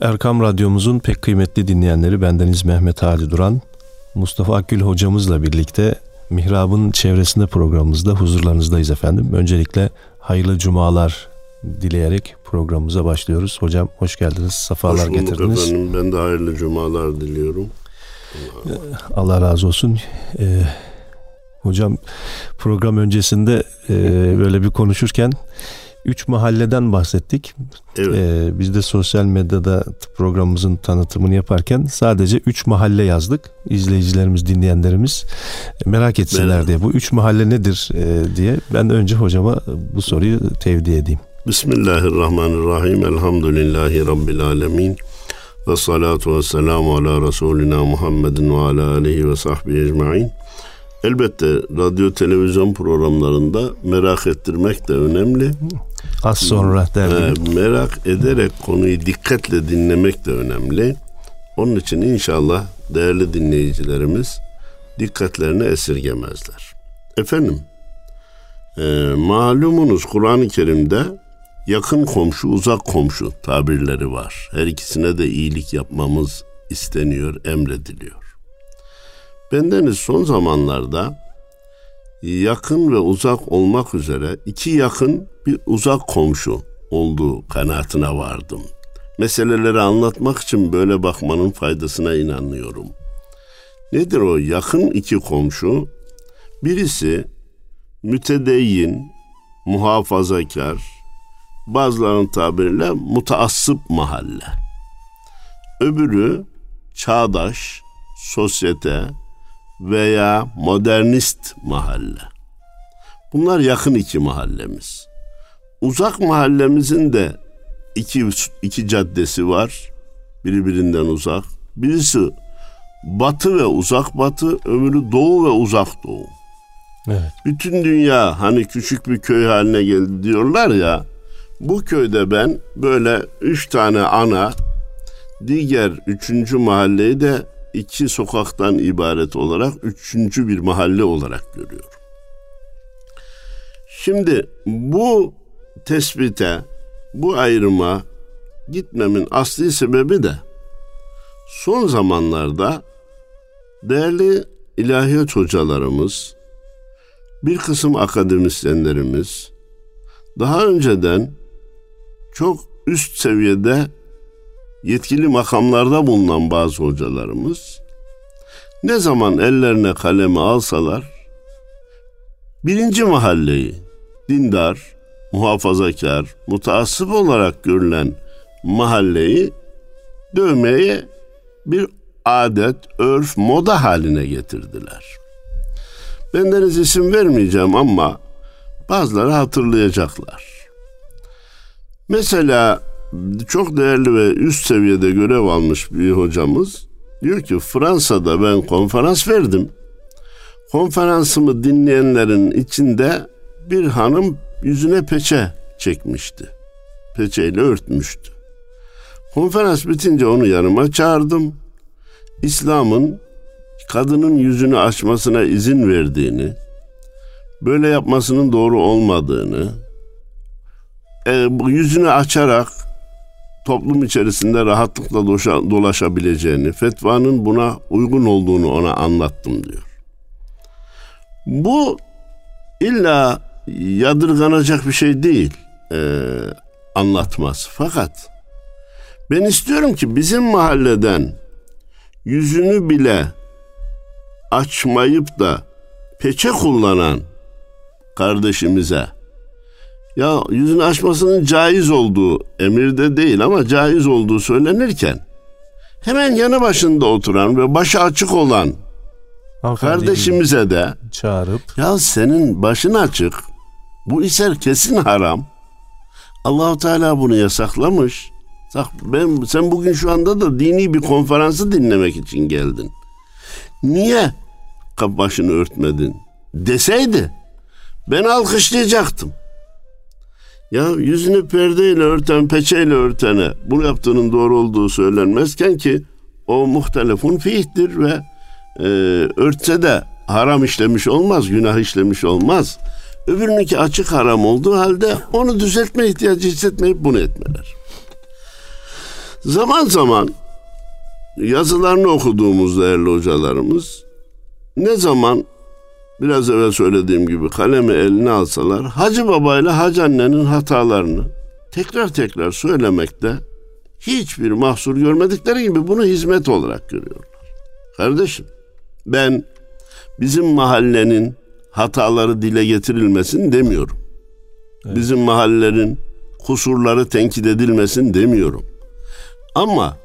Erkam Radyomuzun pek kıymetli dinleyenleri bendeniz Mehmet Hadi Duran, Mustafa Akgül hocamızla birlikte Mihrab'ın çevresinde programımızda huzurlarınızdayız efendim. Öncelikle hayırlı cumalar dileyerek programımıza başlıyoruz. Hocam hoş geldiniz, sefalar hoş getirdiniz. efendim. Ben de hayırlı cumalar diliyorum. Allah razı olsun. Ee, hocam program öncesinde e, böyle bir konuşurken üç mahalleden bahsettik. Evet. Ee, biz de sosyal medyada programımızın tanıtımını yaparken sadece üç mahalle yazdık. İzleyicilerimiz, dinleyenlerimiz merak etsinler Evet. diye. Bu üç mahalle nedir e, diye ben önce hocama bu soruyu tevdi edeyim. Bismillahirrahmanirrahim. Elhamdülillahi Rabbil alemin. Ve salatu ve selamu ala Resulina Muhammedin ve ala aleyhi ve sahbihi ecma'in. Elbette radyo televizyon programlarında merak ettirmek de önemli. Az sonra Ee, derdim. merak ederek konuyu dikkatle dinlemek de önemli. Onun için inşallah değerli dinleyicilerimiz dikkatlerini esirgemezler. Efendim, e, malumunuz Kur'an-ı Kerim'de yakın komşu, uzak komşu tabirleri var. Her ikisine de iyilik yapmamız isteniyor, emrediliyor. Bendeniz son zamanlarda yakın ve uzak olmak üzere iki yakın bir uzak komşu olduğu kanaatine vardım. Meseleleri anlatmak için böyle bakmanın faydasına inanıyorum. Nedir o yakın iki komşu? Birisi mütedeyyin, muhafazakar, bazılarının tabiriyle mutaassıp mahalle. Öbürü çağdaş, sosyete veya modernist mahalle. Bunlar yakın iki mahallemiz. Uzak mahallemizin de iki, iki caddesi var. Birbirinden uzak. Birisi batı ve uzak batı, öbürü doğu ve uzak doğu. Evet. Bütün dünya hani küçük bir köy haline geldi diyorlar ya. Bu köyde ben böyle üç tane ana, diğer üçüncü mahalleyi de iki sokaktan ibaret olarak üçüncü bir mahalle olarak görüyorum. Şimdi bu tespite, bu ayrıma gitmemin asli sebebi de son zamanlarda değerli ilahiyat hocalarımız, bir kısım akademisyenlerimiz daha önceden çok üst seviyede yetkili makamlarda bulunan bazı hocalarımız ne zaman ellerine kalemi alsalar birinci mahalleyi dindar, muhafazakar, mutaassıp olarak görülen mahalleyi dövmeye bir adet, örf, moda haline getirdiler. Bendeniz isim vermeyeceğim ama bazıları hatırlayacaklar. Mesela çok değerli ve üst seviyede görev almış bir hocamız diyor ki Fransa'da ben konferans verdim. Konferansımı dinleyenlerin içinde bir hanım yüzüne peçe çekmişti. Peçeyle örtmüştü. Konferans bitince onu yanıma çağırdım. İslam'ın kadının yüzünü açmasına izin verdiğini, böyle yapmasının doğru olmadığını, e, yüzünü açarak toplum içerisinde rahatlıkla dolaşabileceğini, fetvanın buna uygun olduğunu ona anlattım diyor. Bu illa yadırganacak bir şey değil e, anlatmaz. Fakat ben istiyorum ki bizim mahalleden yüzünü bile açmayıp da peçe kullanan kardeşimize ya yüzünü açmasının caiz olduğu emirde değil ama caiz olduğu söylenirken hemen yanı başında oturan ve başı açık olan Hanımefendiyi kardeşimize de çağırıp ya senin başın açık bu ise kesin haram. Allahu Teala bunu yasaklamış. Bak ben sen bugün şu anda da dini bir konferansı dinlemek için geldin. Niye başını örtmedin? Deseydi ben alkışlayacaktım. Ya yüzünü perdeyle örten, peçeyle örtene bunu yaptığının doğru olduğu söylenmezken ki o muhtelefun fihtir ve e, örtse de haram işlemiş olmaz, günah işlemiş olmaz. Öbürününki açık haram olduğu halde onu düzeltme ihtiyacı hissetmeyip bunu etmeler. Zaman zaman yazılarını okuduğumuz değerli hocalarımız ne zaman biraz evvel söylediğim gibi kalemi eline alsalar Hacı Baba ile Hacı Anne'nin hatalarını tekrar tekrar söylemekte hiçbir mahsur görmedikleri gibi bunu hizmet olarak görüyorlar. Kardeşim ben bizim mahallenin hataları dile getirilmesin demiyorum. Evet. Bizim mahallelerin kusurları tenkit edilmesin demiyorum. Ama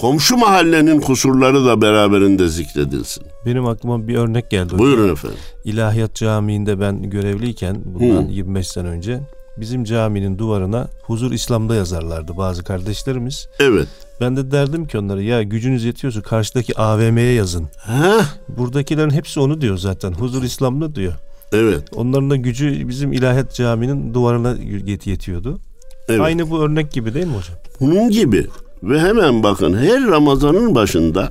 komşu mahallenin kusurları da beraberinde zikredilsin. Benim aklıma bir örnek geldi. Buyurun efendim. İlahiyat Camii'nde ben görevliyken bundan Hı. 25 sene önce bizim caminin duvarına huzur İslam'da yazarlardı bazı kardeşlerimiz. Evet. Ben de derdim ki onlara ya gücünüz yetiyorsa karşıdaki AVM'ye yazın. Ha? Buradakilerin hepsi onu diyor zaten. Huzur İslam'da diyor. Evet. Onların da gücü bizim İlahiyat Camii'nin duvarına yetiyordu. Evet. Aynı bu örnek gibi değil mi hocam? Bunun gibi. Ve hemen bakın her Ramazan'ın başında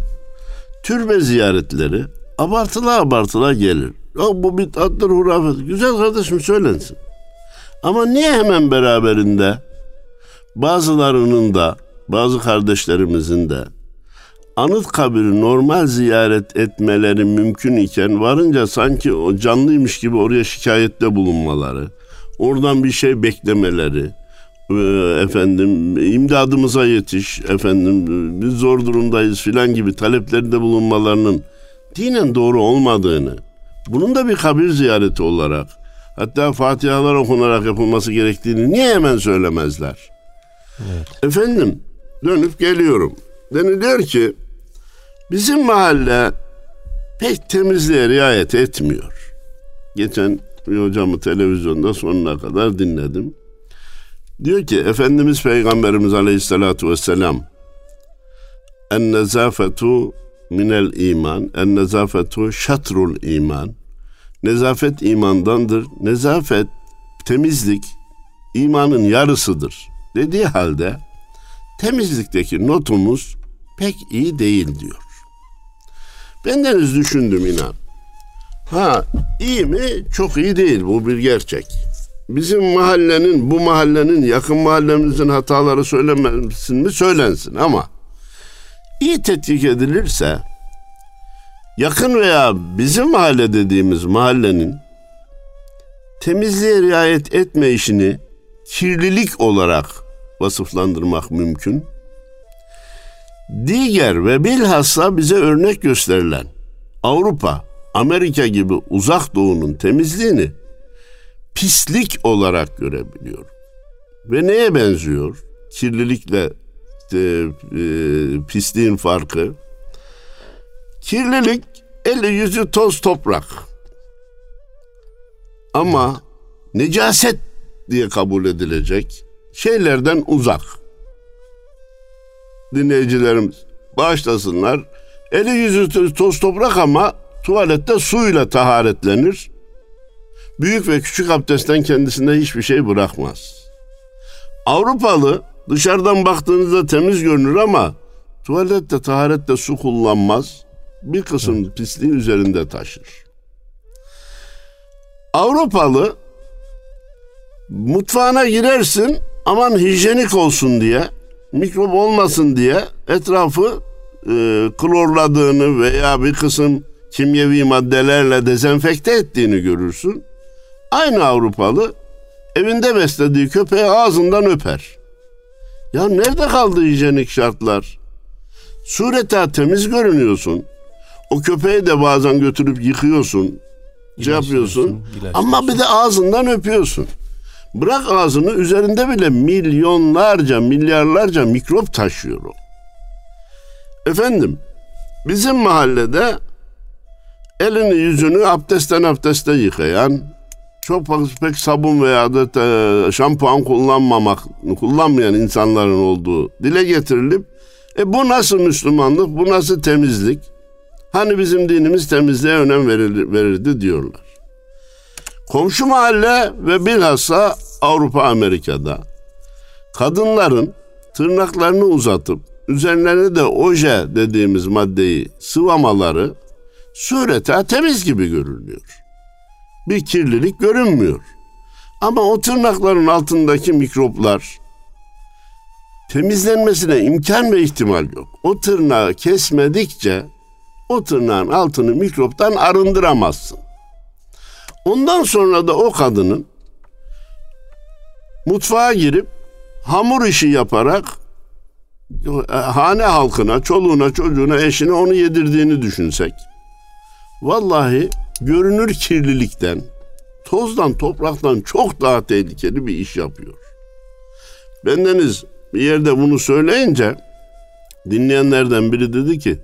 türbe ziyaretleri abartıla abartıla gelir. Ya bu bid'attır, hurafet. Güzel kardeşim söylensin. Ama niye hemen beraberinde bazılarının da bazı kardeşlerimizin de anıt kabiri normal ziyaret etmeleri mümkün iken varınca sanki o canlıymış gibi oraya şikayette bulunmaları, oradan bir şey beklemeleri, efendim imdadımıza yetiş efendim biz zor durumdayız filan gibi taleplerinde bulunmalarının dinen doğru olmadığını bunun da bir kabir ziyareti olarak hatta fatihalar okunarak yapılması gerektiğini niye hemen söylemezler? Evet. Efendim dönüp geliyorum. Deniliyor ki bizim mahalle pek temizliğe riayet etmiyor. Geçen bir hocamı televizyonda sonuna kadar dinledim. Diyor ki Efendimiz Peygamberimiz Aleyhisselatü Vesselam En nezafetu minel iman En nezafetu şatrul iman Nezafet imandandır. Nezafet, temizlik imanın yarısıdır. Dediği halde temizlikteki notumuz pek iyi değil diyor. Bendeniz düşündüm inan. Ha iyi mi? Çok iyi değil bu bir gerçek bizim mahallenin, bu mahallenin, yakın mahallemizin hataları söylenmesin mi? Söylensin ama iyi tetkik edilirse yakın veya bizim mahalle dediğimiz mahallenin temizliğe riayet etme işini kirlilik olarak vasıflandırmak mümkün. Diğer ve bilhassa bize örnek gösterilen Avrupa, Amerika gibi uzak doğunun temizliğini pislik olarak görebiliyor. Ve neye benziyor? Kirlilikle e, e, pisliğin farkı. Kirlilik eli yüzü toz toprak. Ama necaset diye kabul edilecek şeylerden uzak. Dinleyicilerimiz bağışlasınlar. Eli yüzü toz toprak ama tuvalette suyla taharetlenir büyük ve küçük abdestten kendisinde hiçbir şey bırakmaz. Avrupalı dışarıdan baktığınızda temiz görünür ama tuvalette, taharette su kullanmaz. Bir kısım evet. pisliği üzerinde taşır. Avrupalı mutfağına girersin aman hijyenik olsun diye, mikrop olmasın diye etrafı e, klorladığını veya bir kısım kimyevi maddelerle dezenfekte ettiğini görürsün. Aynı Avrupalı evinde beslediği köpeği ağzından öper. Ya nerede kaldı hijyenik şartlar? Sureta temiz görünüyorsun. O köpeği de bazen götürüp yıkıyorsun. Şey yapıyorsun. Ama bir de ağzından öpüyorsun. Bırak ağzını üzerinde bile milyonlarca, milyarlarca mikrop taşıyor o. Efendim, bizim mahallede elini yüzünü abdestten abdeste yıkayan, çok pek sabun veya da e, şampuan kullanmamak, kullanmayan insanların olduğu dile getirilip e bu nasıl Müslümanlık, bu nasıl temizlik? Hani bizim dinimiz temizliğe önem verir, verirdi diyorlar. Komşu mahalle ve bilhassa Avrupa Amerika'da kadınların tırnaklarını uzatıp üzerlerine de oje dediğimiz maddeyi sıvamaları sureta temiz gibi görünüyor bir kirlilik görünmüyor. Ama o tırnakların altındaki mikroplar temizlenmesine imkan ve ihtimal yok. O tırnağı kesmedikçe o tırnağın altını mikroptan arındıramazsın. Ondan sonra da o kadının mutfağa girip hamur işi yaparak e, hane halkına, çoluğuna, çocuğuna, eşine onu yedirdiğini düşünsek. Vallahi görünür kirlilikten, tozdan, topraktan çok daha tehlikeli bir iş yapıyor. Bendeniz bir yerde bunu söyleyince dinleyenlerden biri dedi ki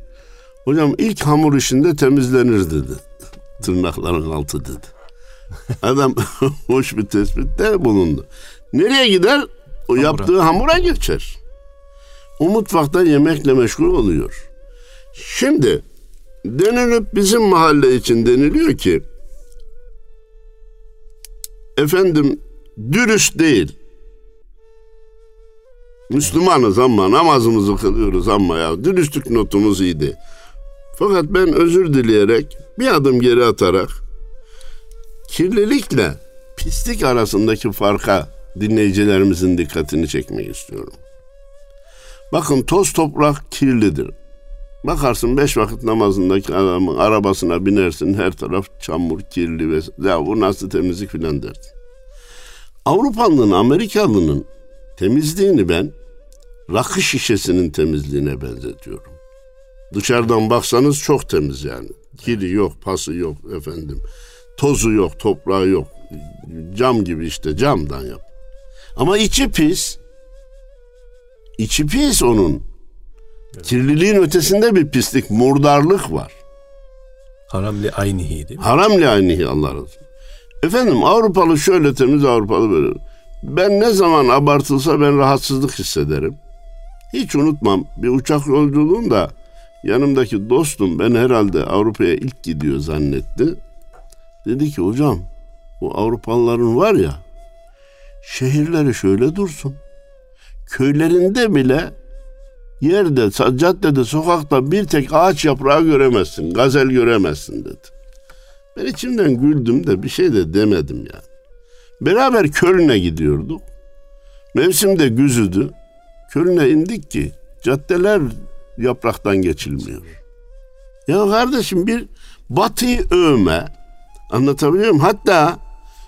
hocam ilk hamur işinde temizlenir dedi. Tırnakların altı dedi. Adam hoş bir tespitte bulundu. Nereye gider? O hamura. yaptığı hamura geçer. O mutfakta yemekle meşgul oluyor. Şimdi denilip bizim mahalle için deniliyor ki efendim dürüst değil. Müslümanız ama namazımızı kılıyoruz ama ya dürüstlük notumuz iyiydi. Fakat ben özür dileyerek bir adım geri atarak kirlilikle pislik arasındaki farka dinleyicilerimizin dikkatini çekmek istiyorum. Bakın toz toprak kirlidir. Bakarsın beş vakit namazındaki adamın arabasına binersin her taraf çamur kirli ve ya bu nasıl temizlik filan dersin. Avrupalının Amerikalının temizliğini ben rakı şişesinin temizliğine benzetiyorum. Dışarıdan baksanız çok temiz yani. Kiri yok, pası yok efendim. Tozu yok, toprağı yok. Cam gibi işte camdan yap. Ama içi pis. İçi pis onun. Kirliliğin ötesinde bir pislik, murdarlık var. Haramli aynihi değil mi? Haramli aynihi Allah razı Efendim Avrupalı şöyle temiz Avrupalı böyle. Ben ne zaman abartılsa ben rahatsızlık hissederim. Hiç unutmam bir uçak yolculuğunda yanımdaki dostum ben herhalde Avrupa'ya ilk gidiyor zannetti. Dedi ki hocam bu Avrupalıların var ya şehirleri şöyle dursun. Köylerinde bile yerde, caddede, sokakta bir tek ağaç yaprağı göremezsin, gazel göremezsin dedi. Ben içimden güldüm de bir şey de demedim yani. Beraber Köln'e gidiyorduk. Mevsimde güzüdü. Köln'e indik ki caddeler yapraktan geçilmiyor. Ya kardeşim bir batıyı övme, anlatabiliyor muyum? Hatta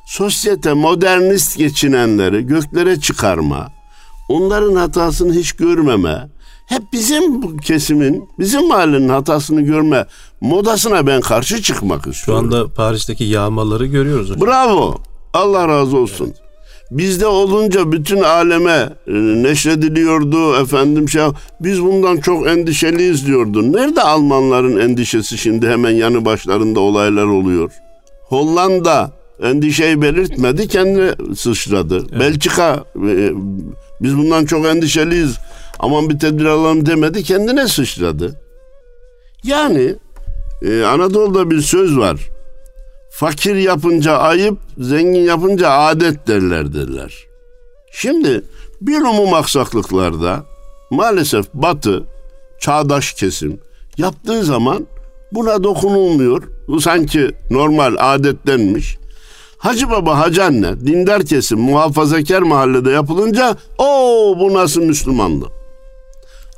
sosyete modernist geçinenleri göklere çıkarma, onların hatasını hiç görmeme, hep bizim kesimin, bizim mahallenin hatasını görme modasına ben karşı çıkmak istiyorum. Şu anda Paris'teki yağmaları görüyoruz hocam. Bravo. Allah razı olsun. Evet. Bizde olunca bütün aleme e, neşrediliyordu efendim şey. Biz bundan çok endişeliyiz diyordu. Nerede Almanların endişesi şimdi hemen yanı başlarında olaylar oluyor. Hollanda endişeyi belirtmedi kendi sıçradı. Evet. Belçika e, biz bundan çok endişeliyiz aman bir tedbir alalım demedi kendine sıçradı. Yani e, Anadolu'da bir söz var. Fakir yapınca ayıp, zengin yapınca adet derler derler. Şimdi bir umum aksaklıklarda maalesef batı, çağdaş kesim yaptığı zaman buna dokunulmuyor. Bu sanki normal adetlenmiş. Hacı baba hacı anne dindar kesim muhafazakar mahallede yapılınca o bu nasıl Müslümanlık?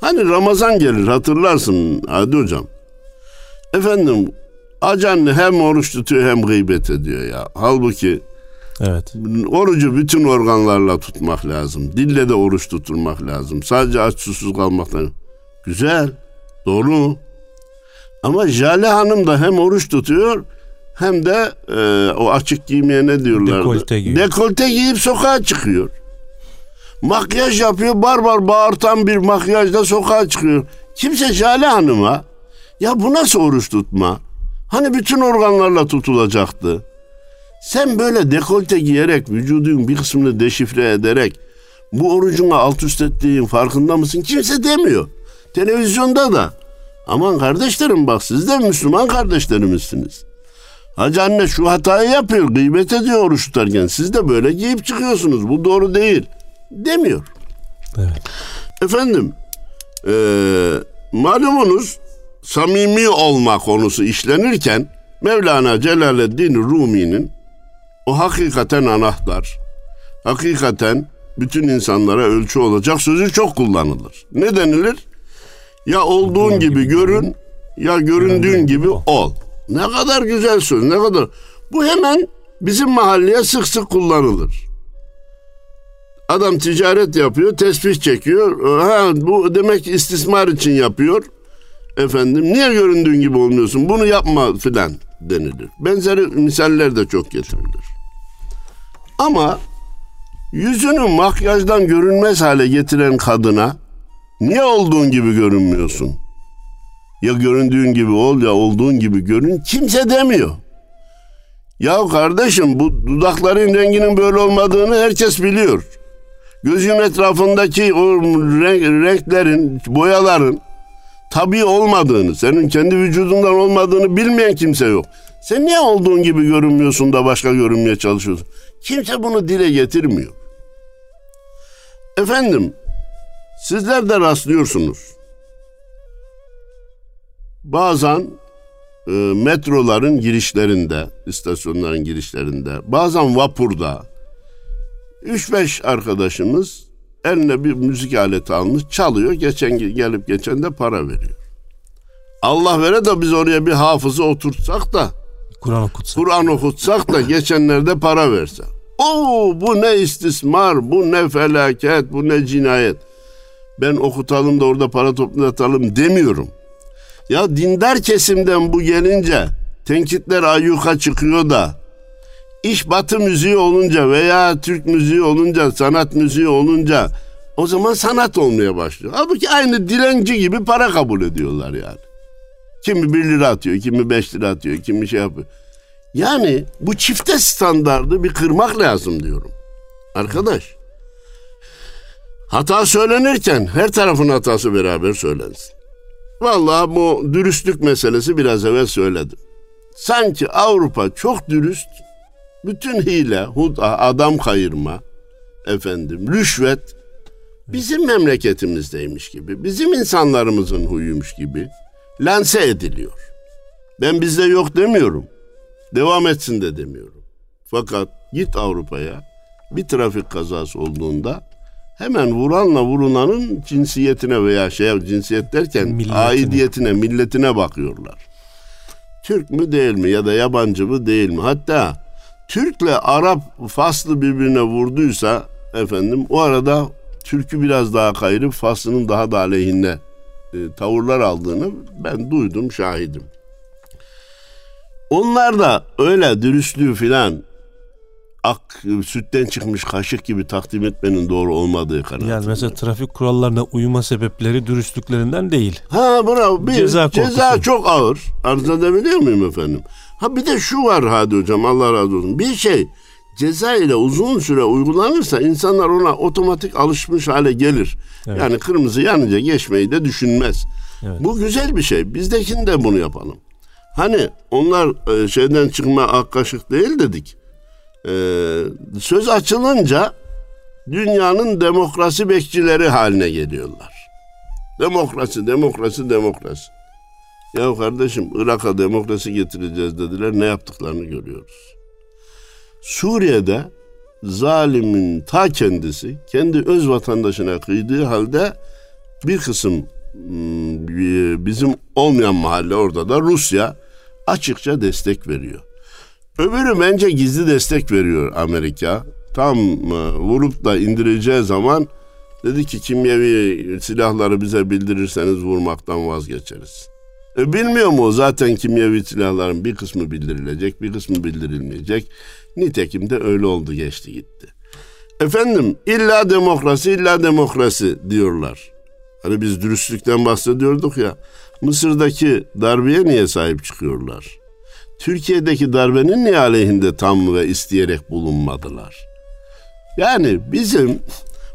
Hani Ramazan gelir hatırlarsın Hadi hocam. Efendim acan hem oruç tutuyor hem gıybet ediyor ya. Halbuki Evet. Orucu bütün organlarla tutmak lazım. Dille de oruç tutulmak lazım. Sadece aç susuz kalmaktan. Güzel. Doğru. Ama Jale Hanım da hem oruç tutuyor hem de e, o açık giymeye ne diyorlar? Dekolte giyiyor. Dekolte giyip sokağa çıkıyor. Makyaj yapıyor barbar bağırtan bir makyajla sokağa çıkıyor. Kimse Jale Hanım'a ya bu nasıl oruç tutma? Hani bütün organlarla tutulacaktı. Sen böyle dekolte giyerek vücudun bir kısmını deşifre ederek bu orucuna alt üst ettiğin farkında mısın? Kimse demiyor. Televizyonda da. Aman kardeşlerim bak siz de Müslüman kardeşlerimizsiniz. Hacı anne şu hatayı yapıyor, gıybet ediyor oruç tutarken. Siz de böyle giyip çıkıyorsunuz. Bu doğru değil. Demiyor. Evet. Efendim, e, malumunuz samimi olma konusu işlenirken Mevlana Celaleddin Rumi'nin o hakikaten anahtar, hakikaten bütün insanlara ölçü olacak sözü çok kullanılır. Ne denilir? Ya olduğun gibi görün ya göründüğün gibi ol. Ne kadar güzel söz, ne kadar. Bu hemen bizim mahalleye sık sık kullanılır. Adam ticaret yapıyor, tesbih çekiyor. Ha bu demek istismar için yapıyor. Efendim niye göründüğün gibi olmuyorsun? Bunu yapma filan denilir. Benzeri misaller de çok getirilir. Ama yüzünü makyajdan görünmez hale getiren kadına niye olduğun gibi görünmüyorsun? Ya göründüğün gibi ol ya olduğun gibi görün kimse demiyor. Ya kardeşim bu dudakların renginin böyle olmadığını herkes biliyor. Gözün etrafındaki o renk, renklerin, boyaların tabii olmadığını, senin kendi vücudundan olmadığını bilmeyen kimse yok. Sen niye olduğun gibi görünmüyorsun da başka görünmeye çalışıyorsun? Kimse bunu dile getirmiyor. Efendim, sizler de rastlıyorsunuz. Bazen e, metroların girişlerinde, istasyonların girişlerinde, bazen vapurda 3-5 arkadaşımız eline bir müzik aleti almış, çalıyor, geçen gelip geçen de para veriyor. Allah vere de biz oraya bir hafızı oturtsak da Kur'an okutsak. Kur'an okutsak da geçenlerde para verse. Oo bu ne istismar, bu ne felaket, bu ne cinayet. Ben okutalım da orada para toplatalım demiyorum. Ya dindar kesimden bu gelince tenkitler ayyuka çıkıyor da iş batı müziği olunca veya Türk müziği olunca, sanat müziği olunca o zaman sanat olmaya başlıyor. Halbuki aynı dilenci gibi para kabul ediyorlar yani. Kimi bir lira atıyor, kimi beş lira atıyor, kimi şey yapıyor. Yani bu çifte standardı bir kırmak lazım diyorum. Arkadaş. Hata söylenirken her tarafın hatası beraber söylensin. Vallahi bu dürüstlük meselesi biraz evvel söyledim. Sanki Avrupa çok dürüst, bütün hile, huda, adam kayırma, efendim, rüşvet bizim memleketimizdeymiş gibi, bizim insanlarımızın huyuymuş gibi lanse ediliyor. Ben bizde yok demiyorum. Devam etsin de demiyorum. Fakat git Avrupa'ya bir trafik kazası olduğunda hemen vuranla vurunanın cinsiyetine veya şey cinsiyet derken Milletine. aidiyetine, milletine bakıyorlar. Türk mü değil mi ya da yabancı mı değil mi? Hatta Türk'le Arap faslı birbirine vurduysa efendim o arada Türk'ü biraz daha kayırıp faslının daha da aleyhine e, tavırlar aldığını ben duydum, şahidim. Onlar da öyle dürüstlüğü filan ak sütten çıkmış kaşık gibi takdim etmenin doğru olmadığı kanaatindeyim. Yani mesela trafik kurallarına uyma sebepleri dürüstlüklerinden değil. Ha bravo. Bir Ceza ceza, çok ağır. Arz edebiliyor muyum efendim? Ha bir de şu var Hadi hocam Allah razı olsun. Bir şey ceza ile uzun süre uygulanırsa insanlar ona otomatik alışmış hale gelir. Evet. Yani kırmızı yanınca geçmeyi de düşünmez. Evet. Bu güzel bir şey. Bizdekini de bunu yapalım. Hani onlar e, şeyden çıkma ak kaşık değil dedik. E, söz açılınca dünyanın demokrasi bekçileri haline geliyorlar. Demokrasi, demokrasi, demokrasi. Ya kardeşim Irak'a demokrasi getireceğiz dediler. Ne yaptıklarını görüyoruz. Suriye'de zalimin ta kendisi kendi öz vatandaşına kıydığı halde bir kısım hmm, bizim olmayan mahalle orada da Rusya açıkça destek veriyor. Öbürü bence gizli destek veriyor Amerika. Tam e, vurup da indireceği zaman dedi ki kimyevi silahları bize bildirirseniz vurmaktan vazgeçeriz. E bilmiyor mu zaten kimyevi silahların bir kısmı bildirilecek, bir kısmı bildirilmeyecek. Nitekim de öyle oldu geçti gitti. Efendim illa demokrasi illa demokrasi diyorlar. Hani biz dürüstlükten bahsediyorduk ya. Mısır'daki darbeye niye sahip çıkıyorlar? Türkiye'deki darbenin niye aleyhinde tam ve isteyerek bulunmadılar? Yani bizim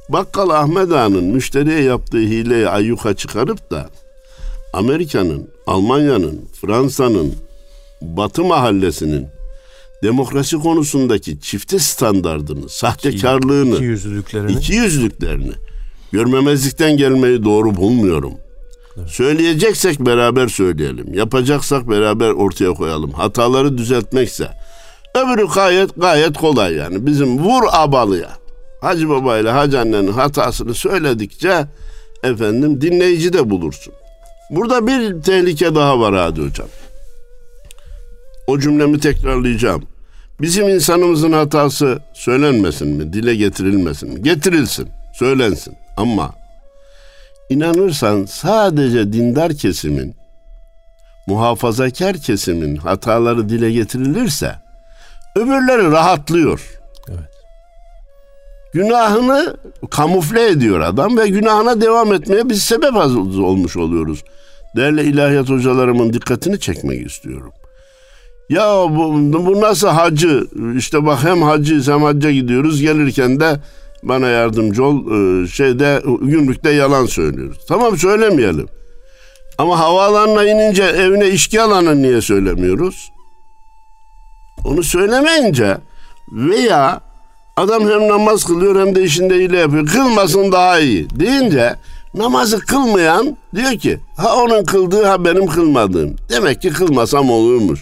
Bakkal Ahmet Ağa'nın müşteriye yaptığı hileyi ayyuka çıkarıp da Amerika'nın, Almanya'nın, Fransa'nın, Batı mahallesinin demokrasi konusundaki çifte standardını, sahtekarlığını, İki yüzlülüklerini. iki yüzlüklerini görmemezlikten gelmeyi doğru bulmuyorum. Söyleyeceksek beraber söyleyelim. Yapacaksak beraber ortaya koyalım. Hataları düzeltmekse. Öbürü gayet gayet kolay yani. Bizim vur abalıya. Hacı Baba ile Hacı annenin hatasını söyledikçe efendim dinleyici de bulursun. Burada bir tehlike daha var Hadi Hocam. O cümlemi tekrarlayacağım. Bizim insanımızın hatası söylenmesin mi? Dile getirilmesin mi? Getirilsin, söylensin. Ama inanırsan sadece dindar kesimin, muhafazakar kesimin hataları dile getirilirse öbürleri rahatlıyor. Günahını kamufle ediyor adam ve günahına devam etmeye biz sebep olmuş oluyoruz. Değerli ilahiyat hocalarımın dikkatini çekmek istiyorum. Ya bu, bu nasıl hacı? İşte bak hem hacıyız hem hacca gidiyoruz. Gelirken de bana yardımcı ol. Ee, şeyde gümrükte yalan söylüyoruz. Tamam söylemeyelim. Ama havaalanına inince evine içki alanı niye söylemiyoruz? Onu söylemeyince veya adam hem namaz kılıyor hem de işinde iyile yapıyor. Kılmasın daha iyi deyince namazı kılmayan diyor ki ha onun kıldığı ha benim kılmadığım. Demek ki kılmasam olurmuş.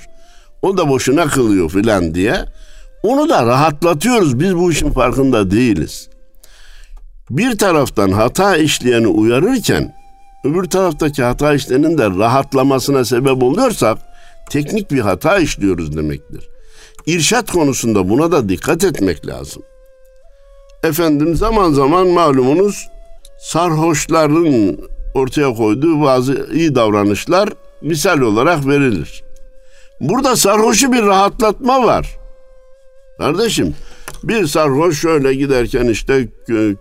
O da boşuna kılıyor filan diye. Onu da rahatlatıyoruz. Biz bu işin farkında değiliz. Bir taraftan hata işleyeni uyarırken öbür taraftaki hata işleyenin de rahatlamasına sebep oluyorsak teknik bir hata işliyoruz demektir. İrşat konusunda buna da dikkat etmek lazım. Efendim zaman zaman malumunuz sarhoşların ortaya koyduğu bazı iyi davranışlar misal olarak verilir. Burada sarhoşu bir rahatlatma var. Kardeşim bir sarhoş şöyle giderken işte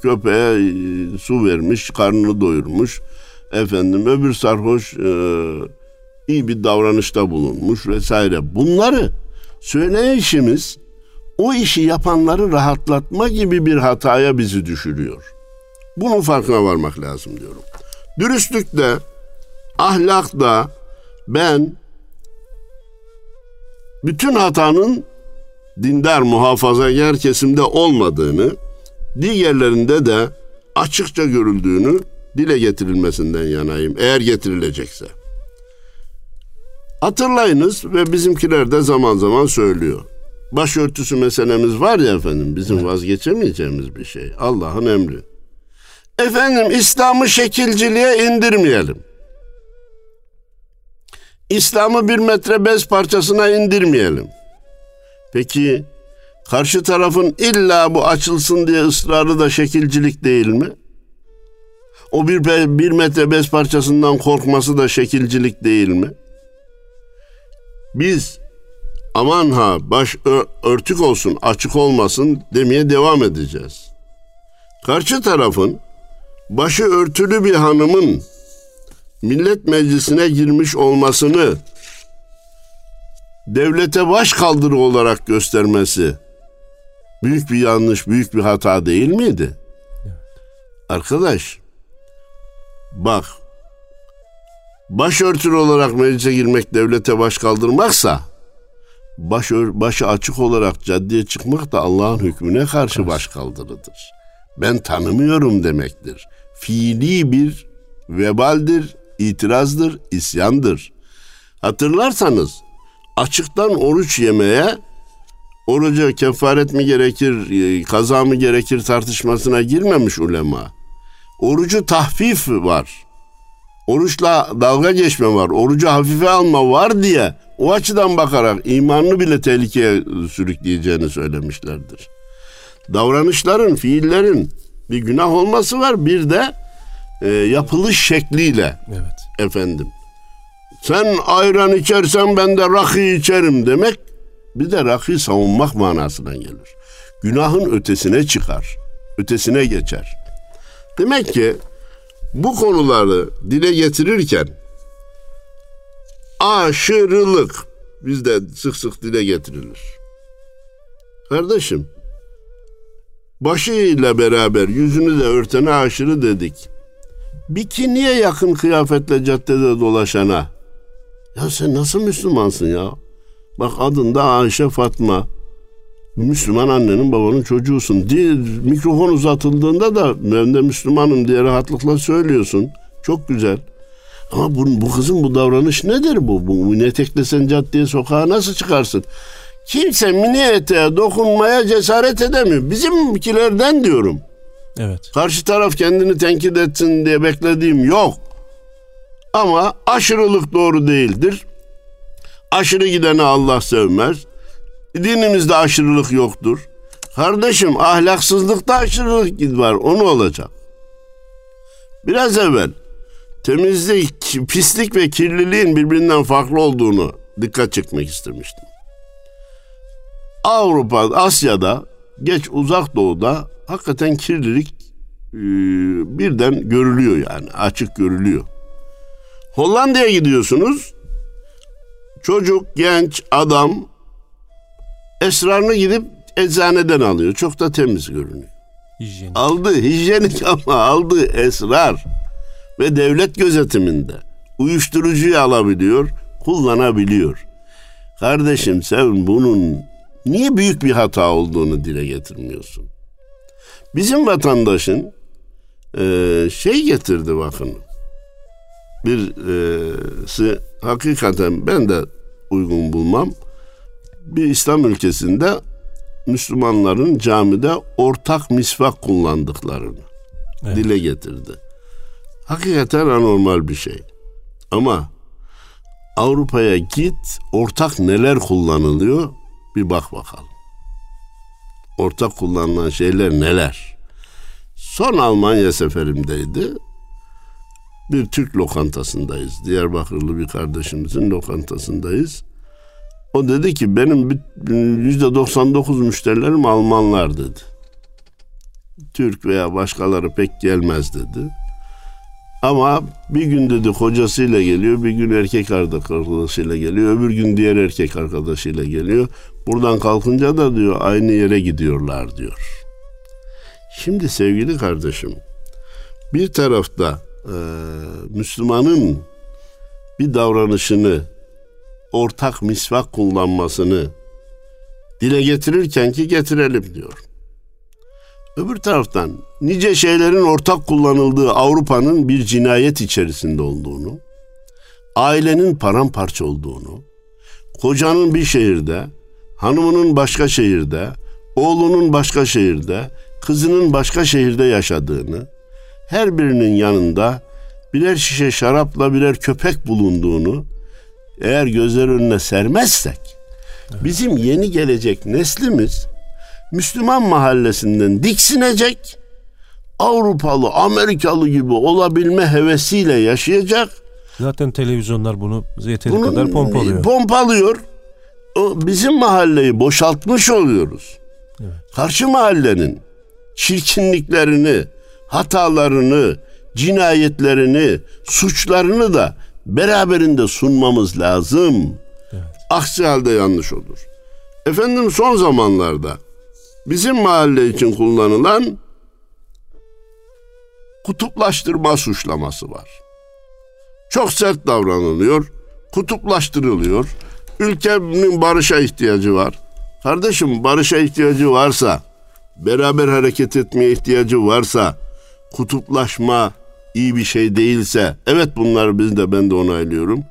köpeğe e, su vermiş, karnını doyurmuş. Efendim öbür sarhoş e, iyi bir davranışta bulunmuş vesaire. Bunları söyleyişimiz o işi yapanları rahatlatma gibi bir hataya bizi düşürüyor. Bunun farkına varmak lazım diyorum. Dürüstlükte, ahlakta ben bütün hatanın dindar muhafazakar kesimde olmadığını, diğerlerinde de açıkça görüldüğünü dile getirilmesinden yanayım eğer getirilecekse. Hatırlayınız ve bizimkiler de zaman zaman söylüyor. Başörtüsü meselemiz var ya efendim bizim vazgeçemeyeceğimiz bir şey. Allah'ın emri. Efendim İslam'ı şekilciliğe indirmeyelim. İslam'ı bir metre bez parçasına indirmeyelim. Peki karşı tarafın illa bu açılsın diye ısrarı da şekilcilik değil mi? O bir, bir metre bez parçasından korkması da şekilcilik değil mi? Biz aman ha baş örtük olsun açık olmasın demeye devam edeceğiz. Karşı tarafın başı örtülü bir hanımın millet meclisine girmiş olmasını devlete baş kaldırı olarak göstermesi büyük bir yanlış, büyük bir hata değil miydi? Arkadaş bak başörtülü olarak meclise girmek devlete baş kaldırmaksa baş başı açık olarak caddeye çıkmak da Allah'ın hükmüne karşı baş kaldırıdır. Ben tanımıyorum demektir. Fiili bir vebaldir, itirazdır, isyandır. Hatırlarsanız açıktan oruç yemeye oruca kefaret mi gerekir, e, kaza mı gerekir tartışmasına girmemiş ulema. Orucu tahfif var. Oruçla dalga geçme var. Orucu hafife alma var diye o açıdan bakarak imanını bile tehlikeye sürükleyeceğini söylemişlerdir. Davranışların, fiillerin bir günah olması var. Bir de e, yapılış şekliyle. Evet. Efendim. Sen ayran içersen ben de rakı içerim demek bir de rakı savunmak manasına gelir. Günahın ötesine çıkar. Ötesine geçer. Demek ki bu konuları dile getirirken aşırılık bizde sık sık dile getirilir. Kardeşim başıyla beraber yüzünü de örtene aşırı dedik. Bikiniye yakın kıyafetle caddede dolaşana. Ya sen nasıl Müslümansın ya? Bak adın da Ayşe Fatma. Müslüman annenin babanın çocuğusun. Diye, mikrofon uzatıldığında da ben de Müslümanım diye rahatlıkla söylüyorsun. Çok güzel. Ama bu, bu kızın bu davranış nedir bu? Bu ne teklesen caddeye sokağa nasıl çıkarsın? Kimse mini eteğe dokunmaya cesaret edemiyor. Bizimkilerden diyorum. Evet. Karşı taraf kendini tenkit etsin diye beklediğim yok. Ama aşırılık doğru değildir. Aşırı gideni Allah sevmez. Dinimizde aşırılık yoktur. Kardeşim ahlaksızlıkta aşırılık var. O ne olacak? Biraz evvel temizlik, pislik ve kirliliğin birbirinden farklı olduğunu dikkat çekmek istemiştim. Avrupa, Asya'da, geç uzak doğuda hakikaten kirlilik e, birden görülüyor yani açık görülüyor. Hollanda'ya gidiyorsunuz. Çocuk, genç, adam esrarını gidip eczaneden alıyor. Çok da temiz görünüyor. Hijyenik. Aldı hijyenik ama aldı esrar ve devlet gözetiminde uyuşturucuyu alabiliyor, kullanabiliyor. Kardeşim sen bunun niye büyük bir hata olduğunu dile getirmiyorsun? Bizim vatandaşın e, şey getirdi bakın. Birisi hakikaten ben de uygun bulmam. Bir İslam ülkesinde Müslümanların camide ortak misvak kullandıklarını Evet. dile getirdi. Hakikaten anormal bir şey. Ama Avrupa'ya git, ortak neler kullanılıyor bir bak bakalım. Ortak kullanılan şeyler neler? Son Almanya seferimdeydi. Bir Türk lokantasındayız. Diyarbakırlı bir kardeşimizin lokantasındayız. O dedi ki benim yüzde 99 müşterilerim Almanlar dedi. Türk veya başkaları pek gelmez dedi. Ama bir gün dedi kocasıyla geliyor, bir gün erkek arkadaşıyla geliyor, öbür gün diğer erkek arkadaşıyla geliyor. Buradan kalkınca da diyor aynı yere gidiyorlar diyor. Şimdi sevgili kardeşim, bir tarafta e, Müslümanın bir davranışını, ortak misvak kullanmasını dile getirirken ki getirelim diyor. Öbür taraftan nice şeylerin ortak kullanıldığı Avrupa'nın bir cinayet içerisinde olduğunu, ailenin paramparça olduğunu, kocanın bir şehirde, hanımının başka şehirde, oğlunun başka şehirde, kızının başka şehirde yaşadığını, her birinin yanında birer şişe şarapla birer köpek bulunduğunu eğer gözler önüne sermezsek bizim yeni gelecek neslimiz Müslüman mahallesinden diksinecek, Avrupalı, Amerikalı gibi olabilme hevesiyle yaşayacak. Zaten televizyonlar bunu yeteri Bunun kadar pompalıyor. Pompalıyor. O bizim mahalleyi boşaltmış oluyoruz. Karşı mahallenin çirkinliklerini, hatalarını, cinayetlerini, suçlarını da beraberinde sunmamız lazım. Aksi halde yanlış olur. Efendim son zamanlarda bizim mahalle için kullanılan kutuplaştırma suçlaması var. Çok sert davranılıyor, kutuplaştırılıyor. Ülkenin barışa ihtiyacı var. Kardeşim barışa ihtiyacı varsa, beraber hareket etmeye ihtiyacı varsa, kutuplaşma iyi bir şey değilse, evet bunlar biz de ben de onaylıyorum.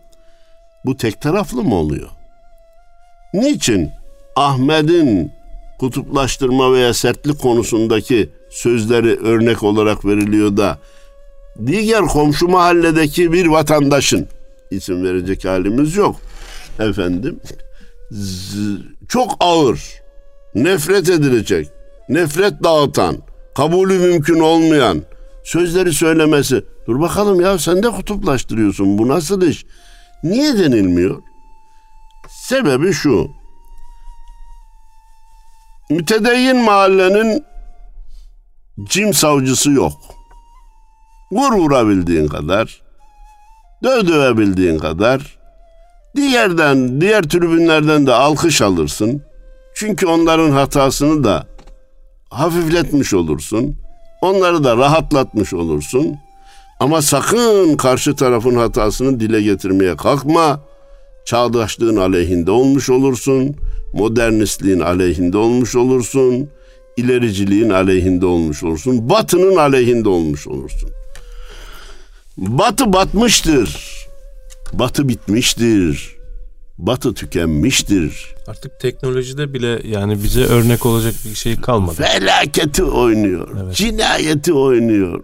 Bu tek taraflı mı oluyor? Niçin Ahmet'in kutuplaştırma veya sertlik konusundaki sözleri örnek olarak veriliyor da diğer komşu mahalledeki bir vatandaşın isim verecek halimiz yok efendim çok ağır nefret edilecek nefret dağıtan kabulü mümkün olmayan sözleri söylemesi dur bakalım ya sen de kutuplaştırıyorsun bu nasıl iş niye denilmiyor sebebi şu mütedeyyin mahallenin cim savcısı yok. Vur vurabildiğin kadar, döv dövebildiğin kadar, diğerden, diğer tribünlerden de alkış alırsın. Çünkü onların hatasını da hafifletmiş olursun. Onları da rahatlatmış olursun. Ama sakın karşı tarafın hatasını dile getirmeye kalkma. Çağdaşlığın aleyhinde olmuş olursun. Modernistliğin aleyhinde olmuş olursun ilericiliğin aleyhinde olmuş olursun. Batının aleyhinde olmuş olursun. Batı batmıştır. Batı bitmiştir. Batı tükenmiştir. Artık teknolojide bile yani bize örnek olacak bir şey kalmadı. Felaketi oynuyor. Evet. Cinayeti oynuyor.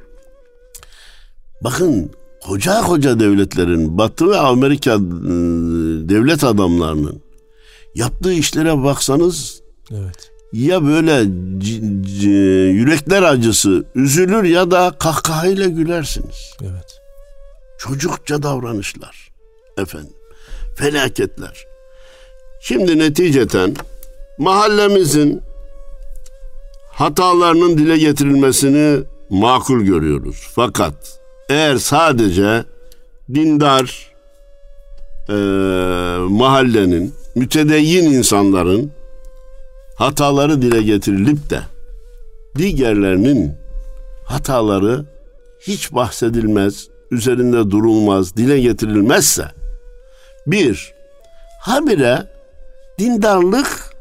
Bakın koca koca devletlerin Batı ve Amerika ıı, devlet adamlarının yaptığı işlere baksanız evet. ya böyle c- c- yürekler acısı üzülür ya da kahkahayla gülersiniz. Evet. Çocukça davranışlar efendim. Felaketler. Şimdi neticeten mahallemizin hatalarının dile getirilmesini makul görüyoruz. Fakat eğer sadece dindar e, mahallenin, mütedeyyin insanların hataları dile getirilip de diğerlerinin hataları hiç bahsedilmez, üzerinde durulmaz, dile getirilmezse bir, habire dindarlık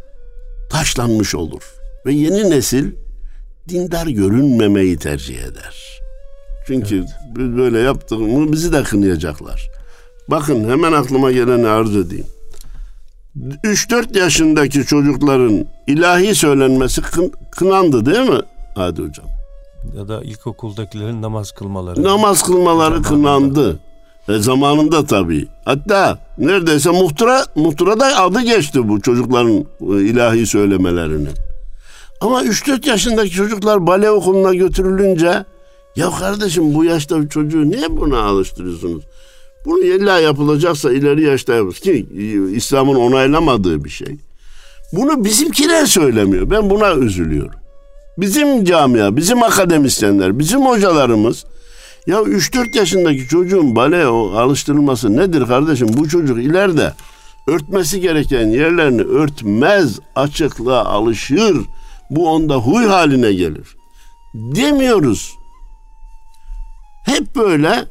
taşlanmış olur ve yeni nesil dindar görünmemeyi tercih eder. Çünkü evet. böyle yaptığımı bizi de kınayacaklar. Bakın hemen aklıma geleni arz edeyim. 3-4 yaşındaki çocukların ilahi söylenmesi kın, kınandı değil mi Hadi hocam? Ya da ilkokuldakilerin namaz kılmaları. Namaz kılmaları kınandı. E zamanında tabii. Hatta neredeyse muhtıra, muhtırada adı geçti bu çocukların e, ilahi söylemelerinin. Ama 3-4 yaşındaki çocuklar bale okuluna götürülünce ya kardeşim bu yaşta bir çocuğu niye buna alıştırıyorsunuz? Bunu illa yapılacaksa ileri yaşta yapılır ki e, İslam'ın onaylamadığı bir şey. Bunu bizimkiler söylemiyor. Ben buna üzülüyorum. Bizim camia, bizim akademisyenler, bizim hocalarımız ya 3-4 yaşındaki çocuğun bale alıştırılması nedir kardeşim? Bu çocuk ileride örtmesi gereken yerlerini örtmez, açıklığa alışır. Bu onda huy haline gelir. Demiyoruz. Hep böyle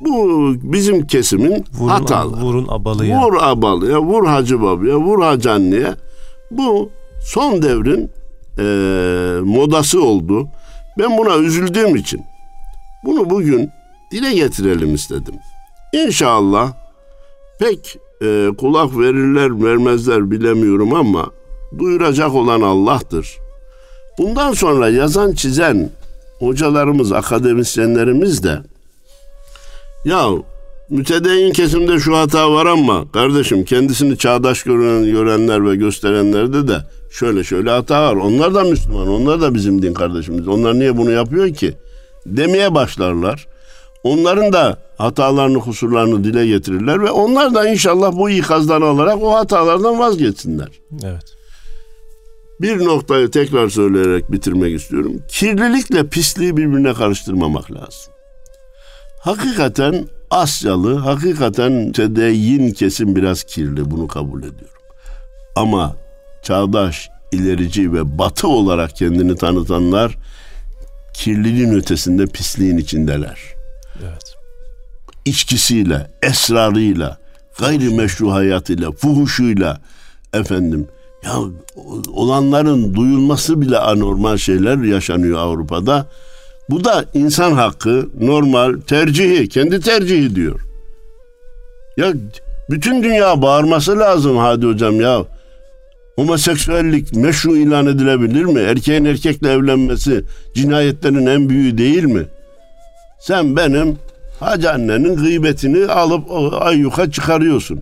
bu bizim kesimin vurun, hataları. Vurun abalıya. Vur abalıya, vur hacı babaya, vur hacı anneye. Bu son devrin e, modası oldu. Ben buna üzüldüğüm için bunu bugün dile getirelim istedim. İnşallah pek e, kulak verirler vermezler bilemiyorum ama duyuracak olan Allah'tır. Bundan sonra yazan çizen hocalarımız, akademisyenlerimiz de ya mütedeyyin kesimde şu hata var ama kardeşim kendisini çağdaş gören, görenler ve gösterenlerde de şöyle şöyle hata var. Onlar da Müslüman, onlar da bizim din kardeşimiz. Onlar niye bunu yapıyor ki? Demeye başlarlar. Onların da hatalarını, kusurlarını dile getirirler ve onlar da inşallah bu ikazları alarak o hatalardan vazgeçsinler. Evet. Bir noktayı tekrar söyleyerek bitirmek istiyorum. Kirlilikle pisliği birbirine karıştırmamak lazım. Hakikaten Asyalı, hakikaten tedeyyin kesim biraz kirli bunu kabul ediyorum. Ama çağdaş, ilerici ve batı olarak kendini tanıtanlar kirliliğin ötesinde pisliğin içindeler. Evet. İçkisiyle, esrarıyla, gayrimeşru hayatıyla, fuhuşuyla efendim ya olanların duyulması bile anormal şeyler yaşanıyor Avrupa'da. Bu da insan hakkı, normal, tercihi, kendi tercihi diyor. Ya bütün dünya bağırması lazım hadi hocam ya. Homoseksüellik meşru ilan edilebilir mi? Erkeğin erkekle evlenmesi cinayetlerin en büyüğü değil mi? Sen benim hacı annenin gıybetini alıp ayyuka çıkarıyorsun.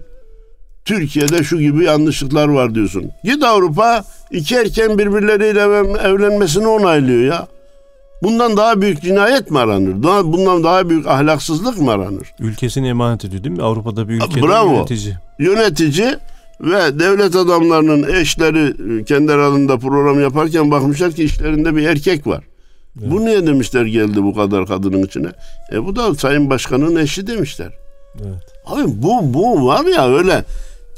Türkiye'de şu gibi yanlışlıklar var diyorsun. Git Avrupa iki erken birbirleriyle evlenmesini onaylıyor ya. Bundan daha büyük cinayet mi aranır? Daha, bundan daha büyük ahlaksızlık mı aranır? Ülkesini emanet ediyor değil mi? Avrupa'da bir ülkede Bravo. yönetici. Yönetici ve devlet adamlarının eşleri e, kendi aralarında program yaparken bakmışlar ki işlerinde bir erkek var. Evet. Bu niye demişler geldi bu kadar kadının içine? E bu da Sayın Başkan'ın eşi demişler. Evet. Abi bu bu var ya öyle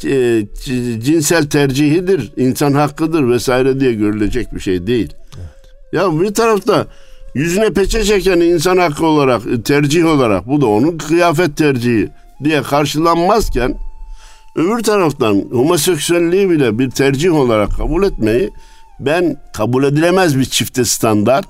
e, cinsel tercihidir, insan hakkıdır vesaire diye görülecek bir şey değil. Evet. Ya bir tarafta yüzüne peçe çeken insan hakkı olarak, tercih olarak bu da onun kıyafet tercihi diye karşılanmazken Öbür taraftan homoseksüelliği bile bir tercih olarak kabul etmeyi ben kabul edilemez bir çifte standart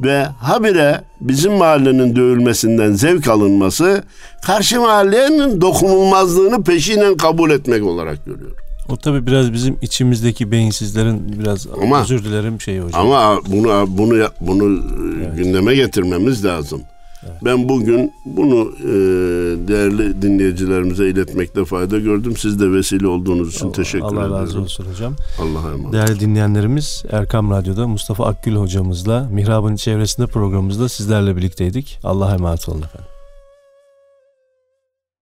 ve habire bizim mahallenin dövülmesinden zevk alınması karşı mahallenin dokunulmazlığını peşinen kabul etmek olarak görüyorum. O tabii biraz bizim içimizdeki beyinsizlerin biraz Ama- özür dilerim şeyi hocam. Ama bunu bunu bunu e, gündeme getirmemiz lazım. Ben bugün bunu e, değerli dinleyicilerimize iletmekte fayda gördüm. Siz de vesile olduğunuz için teşekkür Allah ederim. razı olsun hocam. Allah'a emanet. Değerli dinleyenlerimiz Erkam Radyo'da Mustafa Akgül hocamızla Mihrab'ın çevresinde programımızda sizlerle birlikteydik. Allah'a emanet olun efendim.